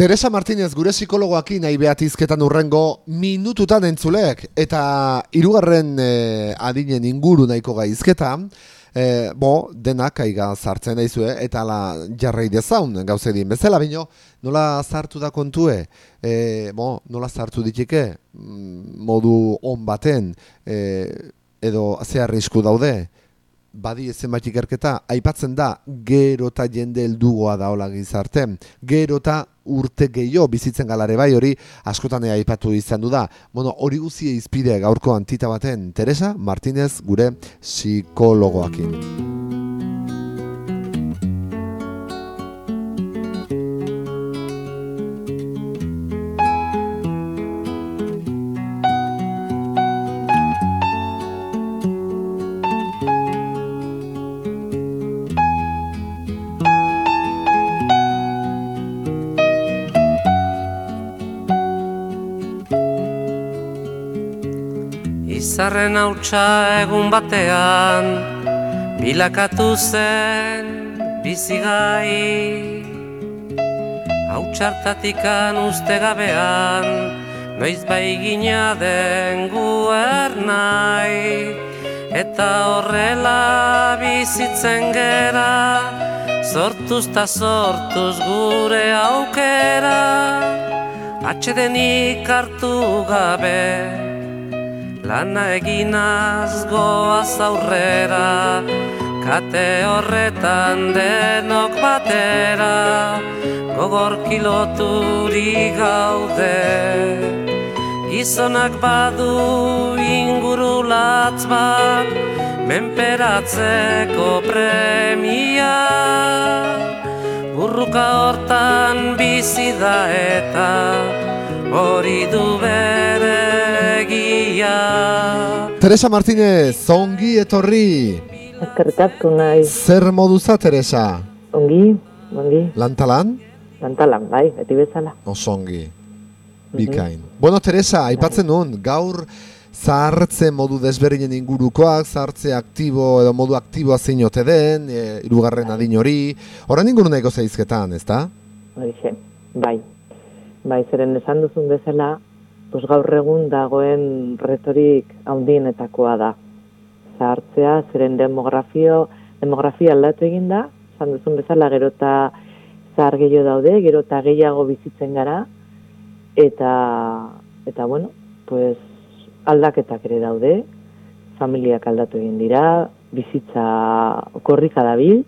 Teresa Martínez gure psikologoaki nahi behat izketan urrengo minututan entzulek eta hirugarren e, adinen inguru nahiko gaizketa e, bo, denak aiga zartzen daizue eta la jarrai dezaun gauze din bezala bino nola zartu da kontue? E, bo, nola zartu ditike mm, modu on baten e, edo ze arrisku daude badi zenbait ikerketa aipatzen da gero eta jende heldugoa da hola gizarte. Gero eta urte gehiago bizitzen galare bai hori askotan aipatu izan du da. Bueno hori guztia izpide gaurko antita baten Teresa Martinez gure psikologoakin Izarren hautsa egun batean Bilakatu zen bizigai Hautsartatikan uste gabean Noiz bai gina den guer nahi. Eta horrela bizitzen gera Sortuz ta sortuz gure aukera. Atxedenik hartu gabe Lana eginaz goaz aurrera Kate horretan denok batera Gogor kiloturi gaude. Gizonak badu inguru latz bat Menperatzeko premia. Burruka hortan bizi da eta Hori du bere Teresa Martínez, zongi etorri. Ezkertatu nahi. Zer moduza, Teresa? Ongi, ongi. Lantalan? Lantalan, bai, beti bezala. Osongi, bikain. Mhm. Bueno, Teresa, aipatzen nun, gaur zahartze modu desberdinen ingurukoak, zahartze aktibo edo modu aktiboa zeinote den, e, irugarren bai. adin hori. Horan inguru nahiko zeizketan, ez da? Bai, bai, zeren esan duzun bezala, pues gaur egun dagoen retorik handienetakoa da. Zahartzea, zeren demografio, demografia aldatu egin da, zan duzun bezala gero eta zahar gehiago daude, gero eta gehiago bizitzen gara, eta, eta bueno, pues aldaketak ere daude, familiak aldatu egin dira, bizitza korrika dabil,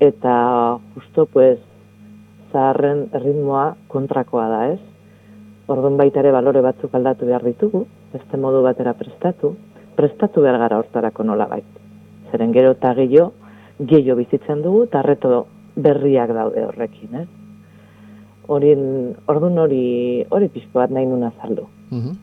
eta justo pues zaharren ritmoa kontrakoa da, ez? Orduan baita ere balore batzuk aldatu behar ditugu, beste modu batera prestatu, prestatu behar gara hortarako nola baita. Zeren gero eta gehiago, gehiago bizitzen dugu, eta arreto berriak daude horrekin, eh? Orien, orduan hori, hori pixko bat nahi nuna zaldu. Mm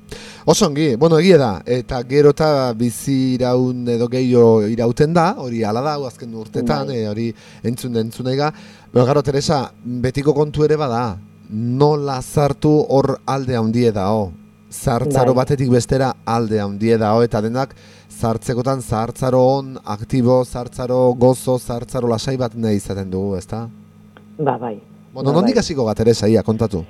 Osongi, bueno, egia da, eta gero eta bizi iraun edo gehiago irauten da, hori ala da, azken urtetan, bai. e, hori entzun entzunaiga. Pero, garo, Teresa, betiko kontu ere bada, nola zartu hor alde handie dao. Zartzaro bai. batetik bestera alde handie dao eta denak zartzekotan zartzaro on, aktibo, zartzaro gozo, zartzaro lasai bat nahi izaten dugu, ezta? Ba, bai. Bueno, ba, nondik bai. hasiko bat ere ia, kontatu?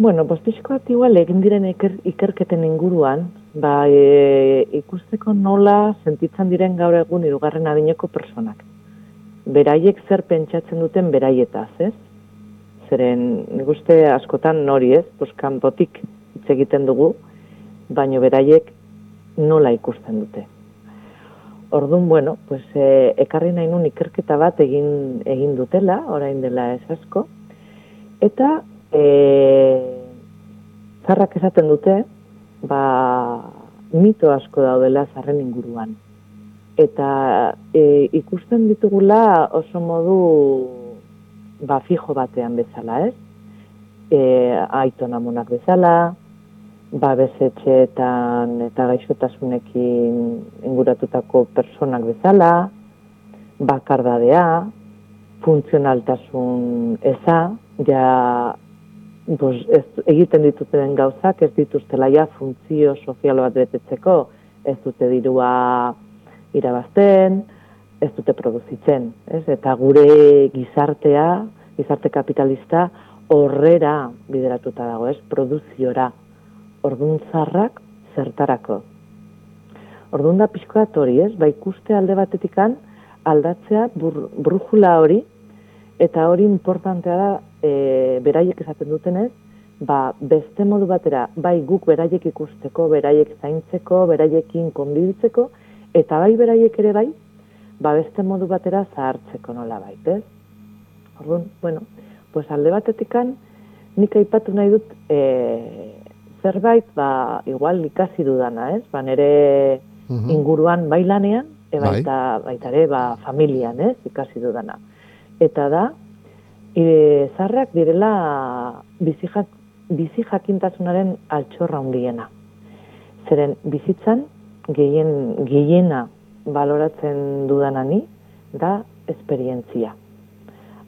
Bueno, pues bat igual egin diren iker, ikerketen inguruan, ba, e, ikusteko nola sentitzen diren gaur egun irugarren adineko personak. Beraiek zer pentsatzen duten beraietaz, ez? zeren nik uste askotan nori ez, buskan botik hitz egiten dugu, baino beraiek nola ikusten dute. Orduan, bueno, pues, e, ekarri nahi nun ikerketa bat egin, egin dutela, orain dela ez asko, eta e, zarrak esaten dute, ba, mito asko daudela zarren inguruan. Eta e, ikusten ditugula oso modu ba, fijo batean bezala, ez? E, aiton amonak bezala, ba, bezetxeetan eta gaixotasunekin inguratutako personak bezala, bakardadea, funtzionaltasun eza, ja, bos, ez, egiten dituten gauzak, ez dituztela ja funtzio sozial bat betetzeko, ez dute dirua irabazten, ez dute produzitzen, ez? Eta gure gizartea, gizarte kapitalista horrera bideratuta dago, ez? Produziora. Orduntzarrak zertarako. Ordun da pixkoat hori, ez? Ba ikuste alde batetikan aldatzea bur, brujula hori eta hori importantea da e, beraiek esaten dutenez, ba beste modu batera, bai guk beraiek ikusteko, beraiek zaintzeko, beraiekin konbibitzeko eta bai beraiek ere bai, ba beste modu batera zahartzeko nola bait, ez? Orduan, bueno, pues alde batetikan nik aipatu nahi dut e, zerbait, ba, igual ikasi dudana, ez? Ba, nere Mhm. inguruan bailanean, e, Bai. baita, baita ere, ba, familian, ez? Ikasi dudana. Eta da, e, zarrak direla bizi, jak, bizi jakintasunaren altxorra handiena. Zeren bizitzan gehien, gehiena baloratzen dudanani da esperientzia.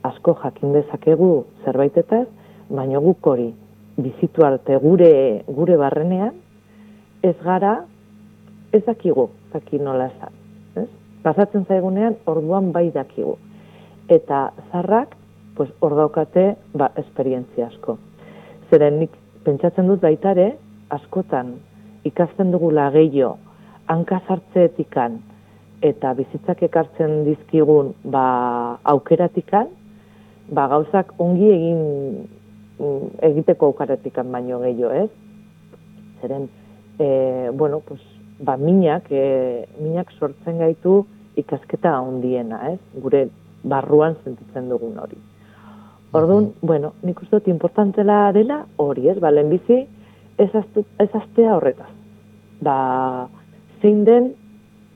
Asko jakin dezakegu zerbaitetaz, baina guk hori bizitu arte gure, gure barrenean, ez gara, ez dakigu, zaki nola esan. Pasatzen zaigunean, orduan bai dakigu. Eta zarrak, pues, hor daukate, ba, esperientzia asko. Zeren nik pentsatzen dut baitare, askotan ikasten dugula gehiago, hanka sartzeetikan, eta bizitzak ekartzen dizkigun ba, aukeratikan, ba, gauzak ongi egin mm, egiteko aukeratikan baino gehiago, ez? Zeren, e, bueno, pues, ba, minak, e, minak sortzen gaitu ikasketa handiena, ez? Gure barruan sentitzen dugun hori. Orduan, bueno, nik uste dut importantela dela hori, ez? Ba, lehenbizi, ez, aztu, ez astea horretaz. Ba, zein den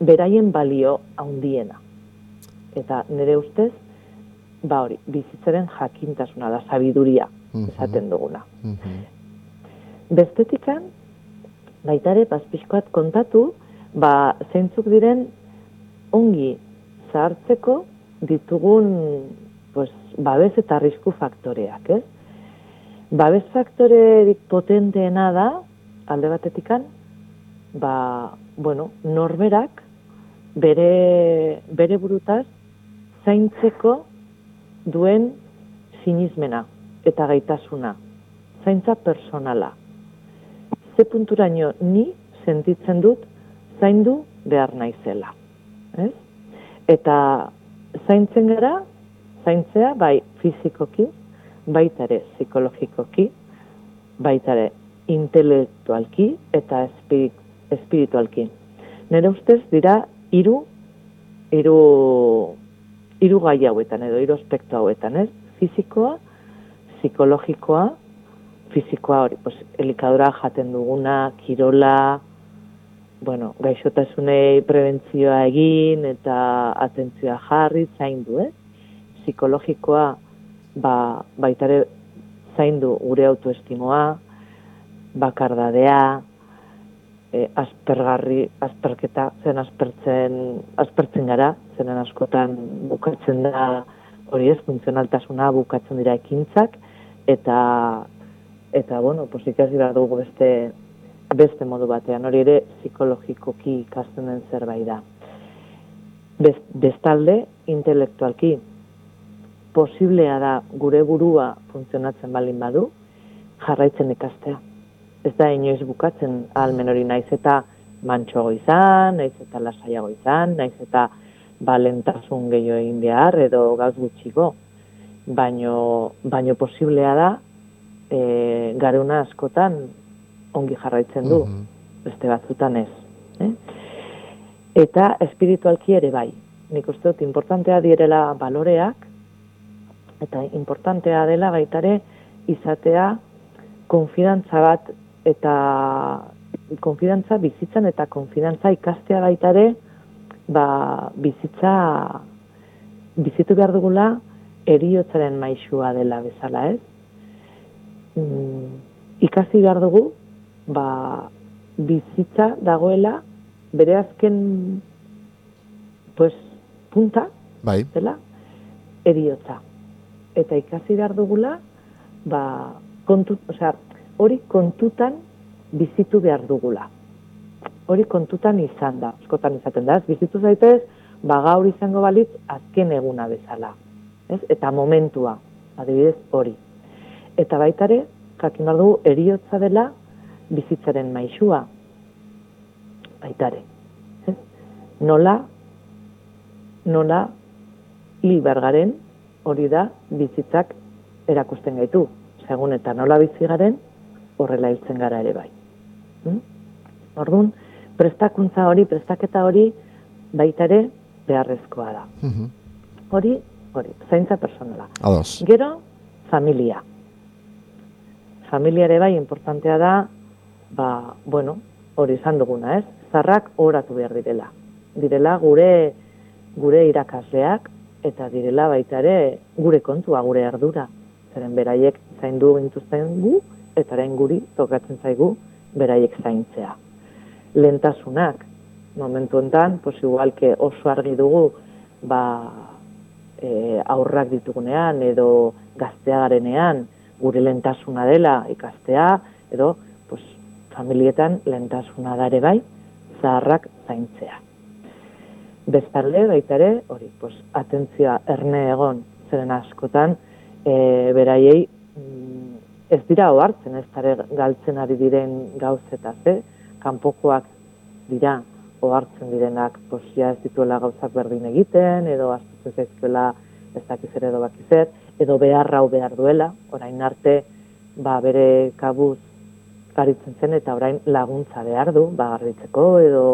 beraien balio handiena. Eta nire ustez, ba hori, bizitzaren jakintasuna da, sabiduria, esaten duguna. Bestetikan, baita ere, bazpizkoat kontatu, ba, zeintzuk diren ongi zahartzeko ditugun pues, babes eta arrisku faktoreak, ez? Babes faktorerik potenteena da, alde batetikan, ba, bueno, norberak bere, bere burutaz zaintzeko duen sinismena eta gaitasuna, zaintza personala. Ze punturaino ni sentitzen dut zaindu behar naizela. Ez? Eta zaintzen gara, zaintzea bai fizikoki, baita ere psikologikoki, baita ere intelektualki eta espirit, espiritualki. Nire ustez dira hiru hiru hiru gai hauetan edo hiru aspektu hauetan, ez? Fisikoa, psikologikoa, fisikoa hori, pues, elikadura jaten duguna, kirola, bueno, gaixotasunei prebentzioa egin eta atentzioa jarri, zaindu, ez? Psikologikoa, ba, baitare zaindu gure autoestimoa, bakardadea, e, aspergarri, asperketa, zen aspertzen, aspertzen gara, zenen askotan bukatzen da, hori ez, funtzionaltasuna bukatzen dira ekintzak, eta, eta bueno, pues ikasi behar dugu beste, beste modu batean, hori ere psikologikoki ikasten den zerbait da. Bestalde, intelektualki, posiblea da gure burua funtzionatzen balin badu, jarraitzen ikastea. Ez da inoiz bukatzen almen hori naiz eta mantxoago izan, naiz eta lasaiago izan, naiz eta balentasun gehiago egin behar edo gauz gutxiko. Baino, baino posiblea da e, garuna askotan ongi jarraitzen du, Mhm. beste batzutan ez. Eh? Eta espiritualki ere bai. Nik uste dut importantea direla baloreak, eta importantea dela baitare izatea konfidantza bat eta konfidantza bizitzan eta konfidantza ikastea baitare ba, bizitza bizitu behar dugula eriotzaren maixua dela bezala, ez? Mm, ikasi behar dugu ba, bizitza dagoela bere azken pues, punta Bai. dela eriotza. Eta ikasi behar dugula, ba, kontu, osea, hori kontutan bizitu behar dugula. Hori kontutan izan da, askotan izaten da, ez bizitu zaitez, ba gaur izango balitz azken eguna bezala. Ez? Eta momentua, adibidez hori. Eta baitare, jakin behar dugu, eriotza dela bizitzaren maixua. Baitare. Ez? Nola, nola, hil bergaren, hori da, bizitzak erakusten gaitu. Segun eta nola bizi garen, horrela hiltzen gara ere bai. Hm? Orduan, prestakuntza hori, prestaketa hori, baitare beharrezkoa da. Mhm. Hori, hori, zaintza personala. Ados. Gero, familia. Familia ere bai, importantea da, ba, bueno, hori izan duguna, ez? Zarrak oratu behar direla. Direla gure gure irakasleak eta direla baita ere gure kontua, gure ardura. Zeren beraiek zaindu gintuzten gu eta orain guri tokatzen zaigu beraiek zaintzea. Lentasunak, momentu enten, pues igual que oso argi dugu, ba, e, aurrak ditugunean edo gaztea garenean gure lentasuna dela ikastea edo pues, familietan lentasuna da ere bai zaharrak zaintzea. Bestalde baita ere, hori, pues, atentzioa erne egon zeren askotan e, beraiei mm, ez dira ohartzen ez dara galtzen ari diren gauzetaz, eh? kanpokoak dira ohartzen direnak pues, ja ez dituela gauzak berdin egiten, edo astutzen zaizkuela ez dakiz ere edo bakizer, edo behar hau behar duela, orain arte ba, bere kabuz garitzen zen eta orain laguntza behar du, ba, garbitzeko edo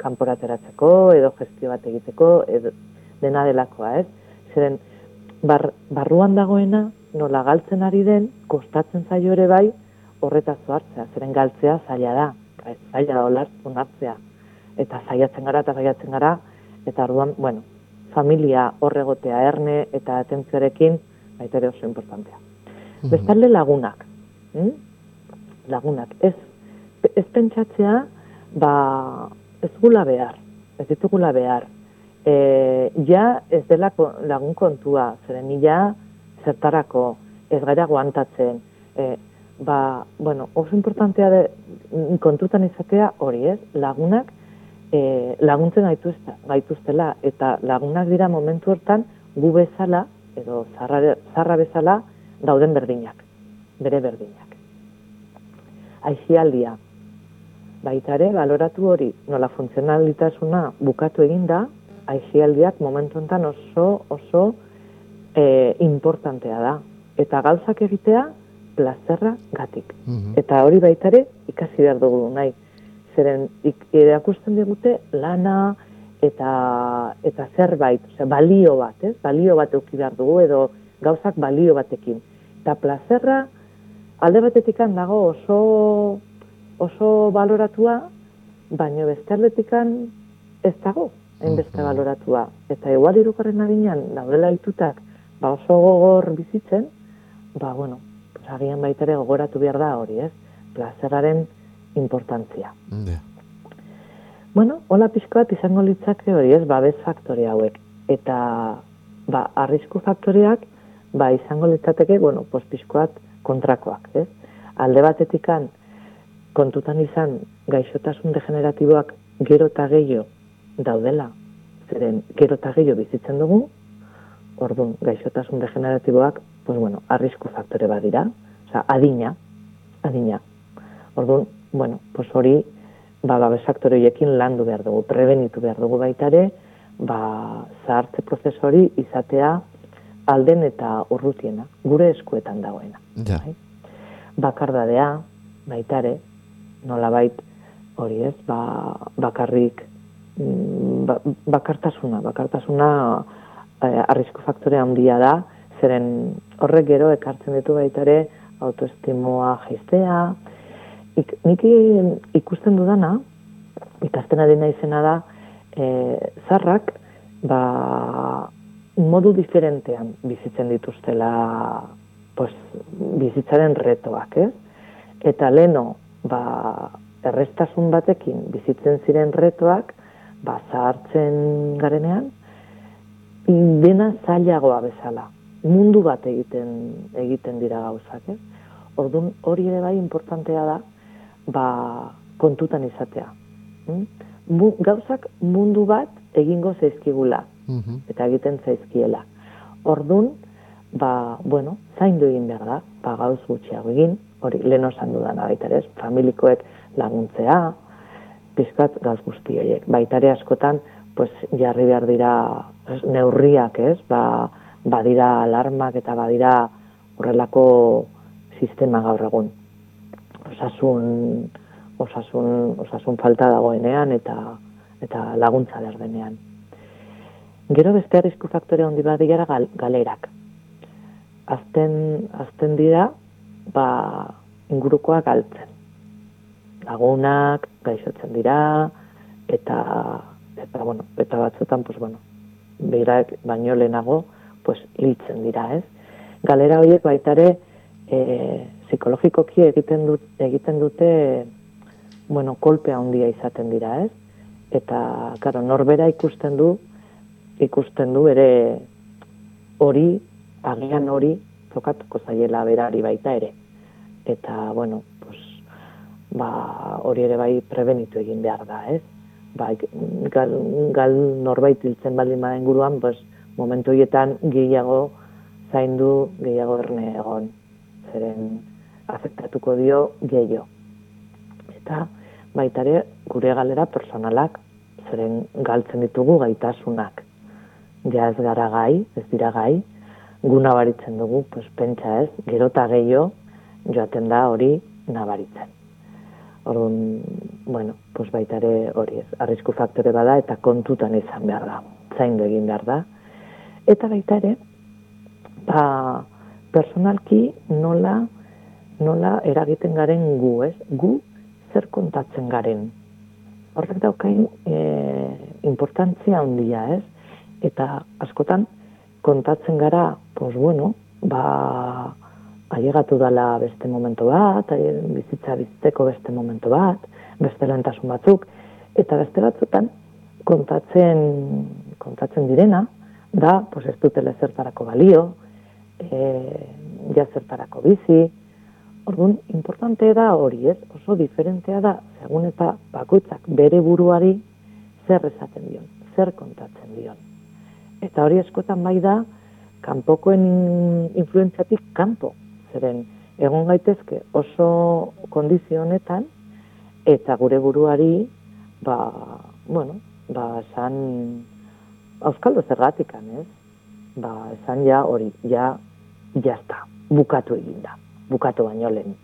kanporateratzeko edo gestio bat egiteko edo dena delakoa, ez? Zeren bar, barruan dagoena nola galtzen ari den, kostatzen zaio ere bai horretaz hartzea, zeren galtzea zaila da, zaila da olar, onartzea. Eta zaiatzen gara eta zaiatzen gara, eta orduan, bueno, familia horregotea erne eta atentzioarekin, baita ere oso importantea. Bestalde lagunak. hm? Lagunak. Ez, ez pentsatzea, ba, ez gula behar. Ez ditugula behar. E, ja ez dela lagun kontua, zeren ja zertarako ez gara guantatzen. E, ba, bueno, oso importantea de, kontutan izatea hori ez, lagunak e, laguntzen gaituzte, gaituztela eta lagunak dira momentu hortan gu bezala edo zarra, zarra bezala dauden berdinak, bere berdinak. Aixialdia, baita ere, baloratu hori, nola funtzionalitasuna bukatu eginda, aixialdiak momentu honetan oso, oso e, importantea da. Eta gauzak egitea, plazerra gatik. Mhm. Eta hori baita ere, ikasi behar dugu nahi. Zeren, ik, erakusten digute lana eta, eta zerbait, osea, balio bat, ez? Balio bat euki behar dugu, edo gauzak balio batekin. Eta plazerra, alde batetikan dago oso, oso baloratua, baino beste aldetikan ez dago, hainbeste Mhm. baloratua. Eta igual irugarren adinean, daudela hitutak, ba oso gogor bizitzen, ba, bueno, pues agian baita ere gogoratu behar da hori, ez? Plazeraren importantzia. Ja. Bueno, hola pixko bat izango litzake hori, ez, babes faktore hauek. Eta, ba, arrisku faktoreak, ba, izango litzateke, bueno, pues pixko bat kontrakoak, ez? Alde batetikan, kontutan izan, gaixotasun degeneratiboak gero eta gehiago daudela, zeren gero eta gehiago bizitzen dugu, orduan, gaixotasun degeneratiboak, pues bueno, arrisku faktore bat dira, osea, adina, adina. Orduan, bueno, pues hori, ba, babes faktore horiekin landu behar dugu, prebenitu behar dugu baita ere, ba, zahartze prozesu hori izatea alden eta urrutiena, gure eskuetan dagoena. Ja. Bai? Bakardadea, baita ere, nolabait hori ez, ba, bakarrik mm, ba, bakartasuna, bakartasuna eh, arrisku faktore handia da, zeren horrek gero ekartzen ditu baita ere autoestimoa jaistea, Ik, nik ikusten dudana, ikasten ari naizena da, e, zarrak, ba, modu diferentean bizitzen dituztela pues, bizitzaren retoak, ez? Eta leno, ba, errestasun batekin bizitzen ziren retoak, ba, zahartzen garenean, dena zailagoa bezala. Mundu bat egiten egiten dira gauzak, ez? Orduan hori ere bai importantea da, ba, kontutan izatea. Mm? Gauzak mundu bat egingo zaizkigula Mhm. eta egiten zaizkiela. Ordun, ba, bueno, zaindu egin behar da, ba, gauz gutxiago egin, hori, lehen osan dudan baita ere, familikoek laguntzea, pizkat gauz guzti horiek. Baita ere askotan, pues, jarri behar dira ez, neurriak, ez, ba, badira alarmak eta badira horrelako sistema gaur egun. Osasun, osasun, osasun falta dagoenean eta eta laguntza behar denean. Gero beste arrisku faktore handi bat dira gal, galerak. Azten, azten dira, ba, ingurukoa galtzen. Lagunak, gaixotzen dira, eta, eta, bueno, eta batzutan, pues, bueno, beirak baino lehenago, pues, hiltzen dira, ez? Galera horiek baitare, e, psikologikoki egiten, dut, egiten dute, bueno, kolpea handia izaten dira, ez? Eta, karo, norbera ikusten du, ikusten du ere hori, agian hori, tokatuko zaiela berari baita ere. Eta, bueno, pues, ba, hori ere bai prebenitu egin behar da, ez? Ba, gal, gal norbait hiltzen baldin bada inguruan, pues, momentu horietan gehiago zaindu, gehiago erne egon. Zeren afektatuko dio gehiago. Eta baitare gure galera personalak, zeren galtzen ditugu gaitasunak ja ez gara gai, ez dira gai, guna baritzen dugu, pues, pentsa ez, gerota gehiago joaten da hori nabaritzen. Orduan, bueno, pues baitare hori ez, arrisku faktore bada eta kontutan izan behar da, zaindu egin behar da. Eta baita ere, ba, personalki nola, nola eragiten garen gu, ez? Gu zer kontatzen garen. Horrek daukain e, importantzia handia, ez? eta askotan kontatzen gara, pues bueno, ba, ailegatu dala beste momentu bat, bizitza bizitzeko beste momentu bat, beste lentasun batzuk, eta beste batzutan kontatzen, kontatzen direna, da, pues ez dutele zertarako balio, e, ja zertarako bizi, Orduan, importante da hori, ez? Oso diferentea da, segun eta bakoitzak bere buruari zer esaten dion, zer kontatzen dion. Eta hori eskotan bai da, kanpokoen influentziatik kanpo. Zeren, egon gaitezke oso kondizio honetan, eta gure buruari, ba, bueno, ba, esan, auskaldo zergatikan, ez? Ba, esan ja hori, ja, jazta, bukatu eginda, bukatu baino lehen.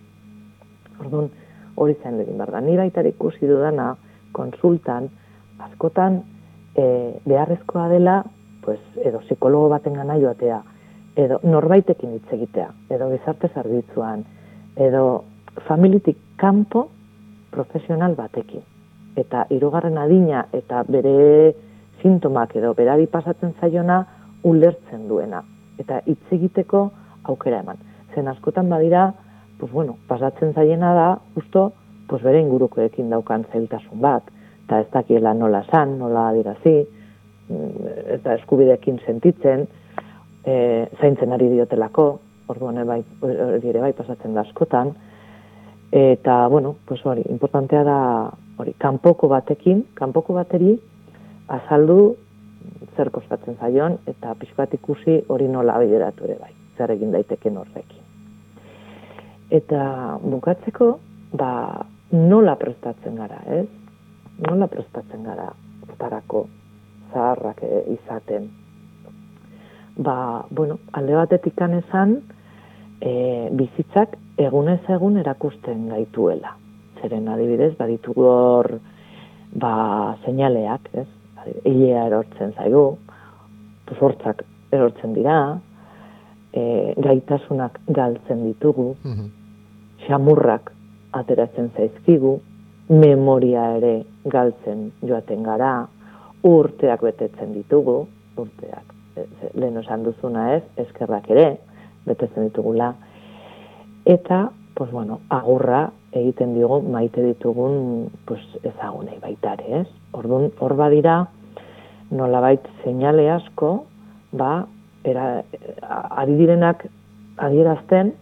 Orduan, hori zain egin behar da. Ni baita ikusi dudana, konsultan, askotan, e, beharrezkoa dela, pues, edo psikologo baten gana joatea, edo norbaitekin hitz egitea, edo gizarte zerbitzuan, edo familitik kanpo profesional batekin. Eta hirugarren adina eta bere sintomak edo berari pasatzen zaiona ulertzen duena. Eta hitz egiteko aukera eman. Zen askotan badira, pues bueno, pasatzen zaiena da, justo, pues bere ingurukoekin daukan zailtasun bat, eta ez dakiela nola san, nola adirazi, eta eskubideekin sentitzen, e, zaintzen ari diotelako, orduan bai, hori ere bai pasatzen da askotan, eta, bueno, pues hori, importantea da, hori, kanpoko batekin, kanpoko bateri, azaldu zer kostatzen zaion, eta pixkat ikusi hori nola bideratu ere bai, zer egin daiteken horrekin. Eta bukatzeko, ba, nola prestatzen gara, ez? Nola prestatzen gara, parako zaharrak e, izaten. Ba, bueno, alde batetik esan, e, bizitzak egunez egun erakusten gaituela. Zeren adibidez, baditu hor, ba, seinaleak, ez? Ilea erortzen zaigu, hortzak erortzen dira, e, gaitasunak galtzen ditugu, mm xamurrak ateratzen zaizkigu, memoria ere galtzen joaten gara, urteak betetzen ditugu, urteak, lehen osan duzuna ez, eskerrak ere, betetzen ditugula, eta, pues bueno, agurra egiten digu maite ditugun pues, ezagunei baitare, ez? Orduan, hor badira, nolabait seinale asko, ba, era, ari direnak adierazten,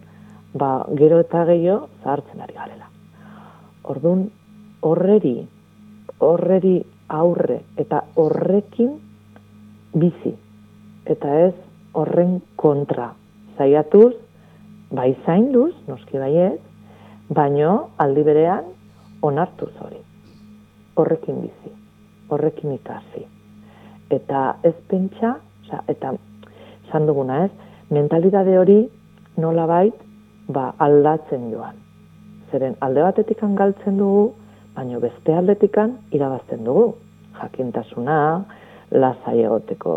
ba, gero eta gehiago zahartzen ari garela. Orduan, horreri, horreri aurre eta horrekin bizi eta ez horren kontra Zaiatuz, bai zainduz, noski baiet, baino aldi berean onartuz hori. Horrekin bizi, horrekin ikasi. Eta ez pentsa, oza, eta esan duguna ez, mentalidade hori nola bait, ba, aldatzen joan. Zeren alde batetik galtzen dugu, baino beste aldetikan irabazten dugu. Jakintasuna, lasai egoteko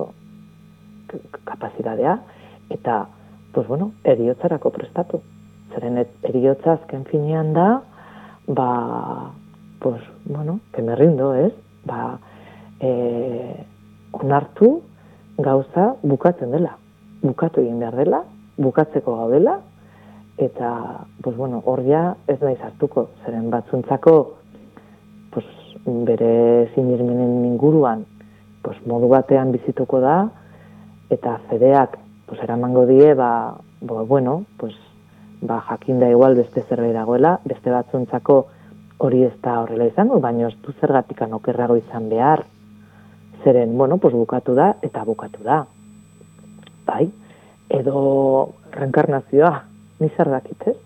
kapazitatea, eta, pues bueno, eriotzarako prestatu. Zeren eriotza azken finean da, ba, pues, bueno, que me rindo, ez? Ba, e, onartu gauza bukatzen dela. Bukatu egin behar dela, bukatzeko gaudela, eta, pues bueno, hor ja ez nahi hartuko, zeren batzuntzako, bere sinirmenen inguruan, pues, modu batean bizituko da, eta fedeak, pues, eramango die, ba, ba bueno, pues, ba, jakinda igual beste zerbait dagoela, beste batzuntzako hori ez da horrela izango, baina ez du zergatik anokerrago izan behar, zeren, bueno, pues, bukatu da, eta bukatu da. Bai, edo reenkarnazioa, ni zer dakit, ez?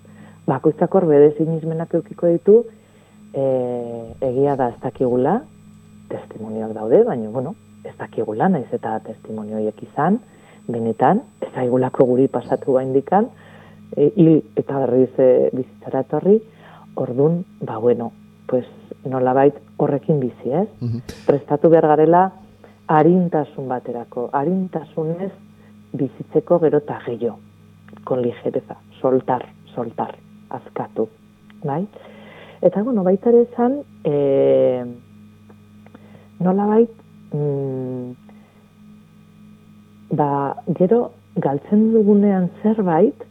Bakoitzak hor bere sinismenak eukiko ditu, e, egia da ez dakigula, testimonioak daude, baina, bueno, ez dakigula, naiz eta testimonioiek izan, benetan, ez daigulako guri pasatu bain dikan, e, hil eta berriz e, bizitzara etorri, ordun, ba, bueno, pues, nola bait horrekin bizi, ez? Prestatu behar garela, harintasun baterako, harintasunez bizitzeko gero eta gehiago, kon ligereza, soltar, soltar, azkatu, bai? Eta, bueno, baita ere esan, e, nola bait, mm, ba, gero, galtzen dugunean zerbait,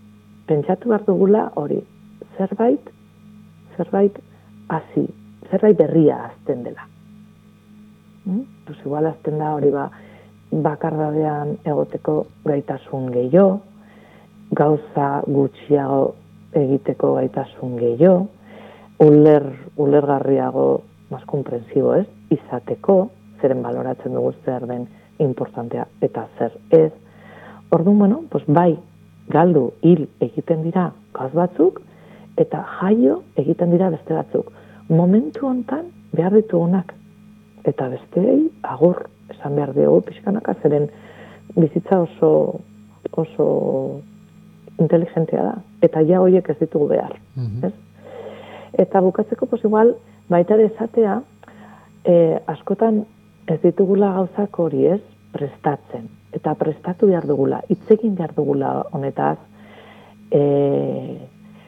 pentsatu behar dugula hori, zerbait, zerbait, hasi, zerbait berria azten dela. Mm? Pues igual azten da hori ba, bakardadean egoteko gaitasun gehiago, gauza gutxiago egiteko gaitasun gehiago, uler, ulergarriago mas komprensibo ez, izateko, zeren baloratzen dugu zer den importantea eta zer ez. Orduan, bueno, pues bai, galdu, hil egiten dira gauz batzuk, eta jaio egiten dira beste batzuk. Momentu hontan behar ditugunak, eta besteei agur esan behar dugu pixkanaka, zeren bizitza oso oso inteligentea da, eta ja horiek ez ditugu behar. ez? Eta bukatzeko, pues igual, baita ere esatea, e, askotan ez ditugula gauzak hori ez, prestatzen. Eta prestatu behar dugula, itzegin behar dugula honetaz, e,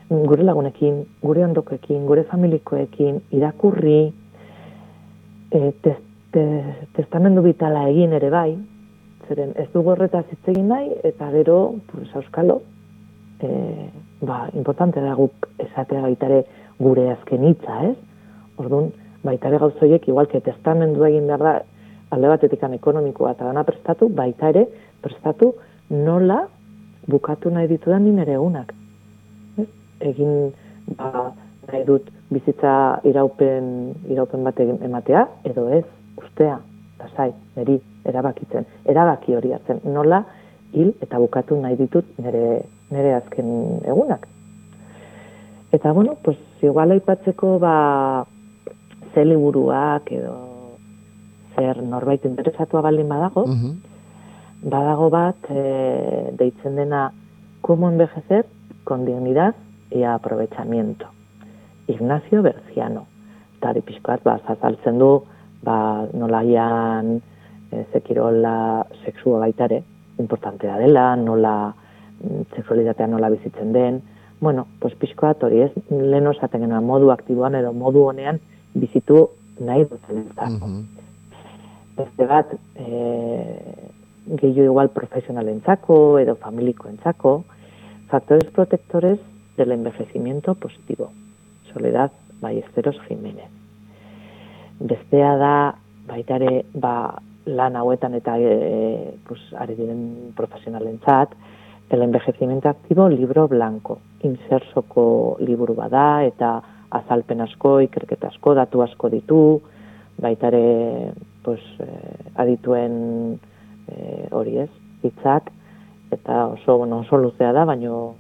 gure lagunekin, gure ondokekin, gure familikoekin, irakurri, e, test, te, testamendu bitala egin ere bai, zeren ez dugu horretaz hitz egin nahi, eta gero, pues, auskalo, e, ba, importante da guk esatea baitare gure azken hitza, ez? Orduan, baitare gauzoiek, igual que testamendu egin behar da, alde batetikan ekonomikoa eta dana prestatu, baita ere, prestatu nola bukatu nahi ditu da nire egunak. Egin, ba, nahi dut bizitza iraupen, iraupen bat ematea, edo ez, ustea, tasai, neri, erabakitzen, erabaki hori hartzen, nola hil eta bukatu nahi ditut nire, nire azken egunak. Eta, bueno, pues, igual aipatzeko, ba, ze liburuak edo zer norbait interesatua baldin badago, badago bat e, deitzen dena Cómo envejecer con dignidad y aprovechamiento. Ignacio Berciano. Eta hori pixkoat, ba, zazaltzen du, ba, nolaian e, zekirola seksua baitare, importantea dela, nola mm, seksualitatea nola bizitzen den, bueno, pues pixkoat hori ez, lehen osaten genuen modu aktiboan edo modu honean bizitu nahi duten entzako. Beste bat, e, gehiago igual profesionalentzako edo familikoentzako, factores protectores del envejecimiento positivo. Soledad Ballesteros Jiménez. Bestea da, baitare, ba, lan hauetan eta e, pues, ari diren profesionalentzat, el envejecimiento activo libro blanco. Insersoko liburu bada eta azalpen asko, ikerketa asko, datu asko ditu, baitare pues, eh, adituen eh, hori ez, hitzak, eta oso, bueno, oso luzea da, baino,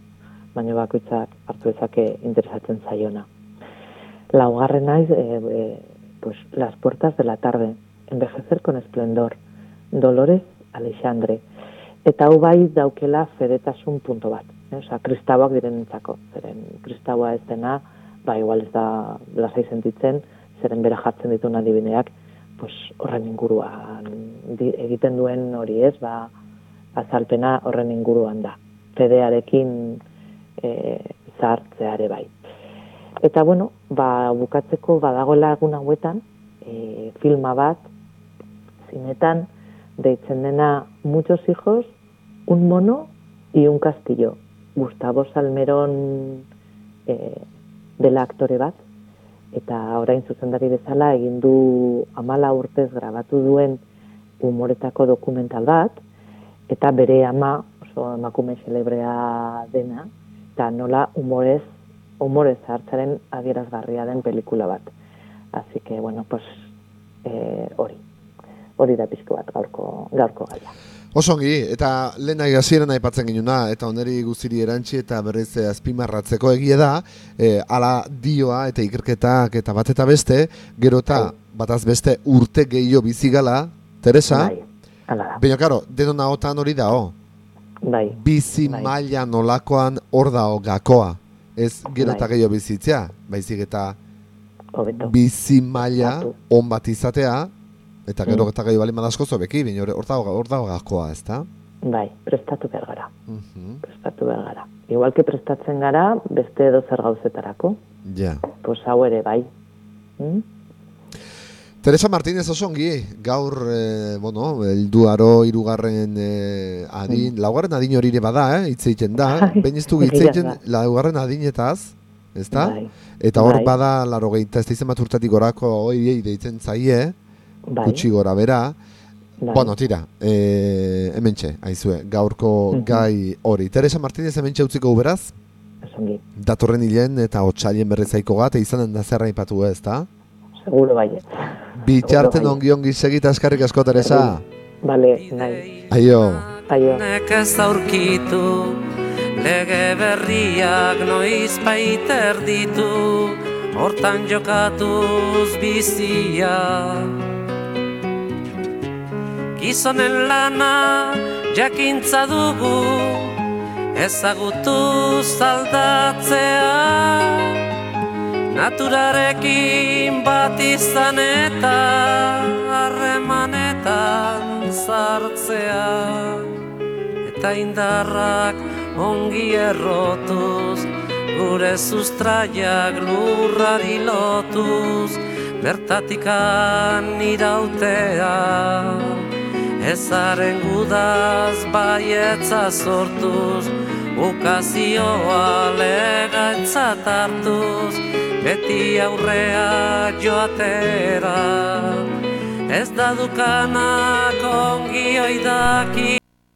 baino bakoitzak hartu dezake interesatzen zaiona. Laugarren naiz, e, e, pues, Las puertas de la tarde, envejecer con esplendor, Dolores Alexandre. Eta hau bai daukela fedetasun punto bat. Eh? Osa, kristauak direnentzako. Zeren, kristaua ez dena, ba, igual ez da lasai sentitzen, zeren bera jartzen ditu adibineak, pues, horren inguruan di, egiten duen hori ez, ba, azalpena horren inguruan da. Fedearekin e, zartzeare bai. Eta bueno, ba, bukatzeko badagoela egun hauetan, e, filma bat, zinetan, deitzen dena muchos hijos, un mono y un castillo. Gustavo Salmerón e, dela aktore bat, eta orain zuzendari bezala egin du amala urtez grabatu duen umoretako dokumental bat, eta bere ama, oso emakume celebrea dena, eta nola humorez, humorez hartzaren adierazgarria den pelikula bat. Así que, bueno, pues, eh, hori. Hori da pizko bat gaurko, gaurko gaia. Osongi, eta lehen aigasieran aipatzen ginuna, eta oneri guztiri erantzi eta berriz azpimarratzeko egie da, e, ala dioa eta ikerketak eta bat eta beste, gero eta bai. bataz beste urte gehiago bizigala, Teresa? Bai. Baina, karo, denon ahotan hori da, oh? Bai. Bizi bai. maila nolakoan hor da gakoa. Ez gero eta Bai. gehiago bizitzea, baizik eta Hobeto. bizi maila on bat izatea, eta gero Mm. eta gehiago bali madasko zobeki, baina hor da, hor da gakoa, ez da? Bai, prestatu behar gara. Mhm, Prestatu behar gara. Igual que prestatzen gara, beste edo zer gauzetarako. Ja. Pues hau ere bai. Mm? Teresa Martínez osongi, gaur, eh, bueno, eldu aro irugarren eh, adin, laugarren adin hori ere bada, eh, hitz egiten da, Bai, baina ez du hitz egiten laugarren adinetaz, ez da? Bai. Eta hor Bai. bada, laro gehieta, ez da izan bat urtatik gorako hori deitzen zaie, Bai. gutxi gora bera. bai. Bueno, tira, e, hemen txe, aizue, gaurko Mhm. gai hori. Teresa Martínez hemen txe utziko beraz, Osongi. datorren hilen eta otxailien berrezaiko bat, izanen da zerra ipatu ez, da? Seguro bai. Bitxarten bai. ongi ongi segita eskarrik asko, Teresa. Bale, nahi. Aio. Aio. Nek ez aurkitu Lege berriak noiz baiter ditu Hortan jokatuz bizia Gizonen lana jakintza dugu Ezagutuz aldatzea Naturarekin bat izan eta harremanetan sartzea. Eta indarrak ongi errotuz Gure sustraiak lurrari lotuz Bertatikan irautea Ezaren gudaz baietza sortuz Ukazioa legatzat hartuz Beti aurrea joatera. Ez da dukanak ongi oidaki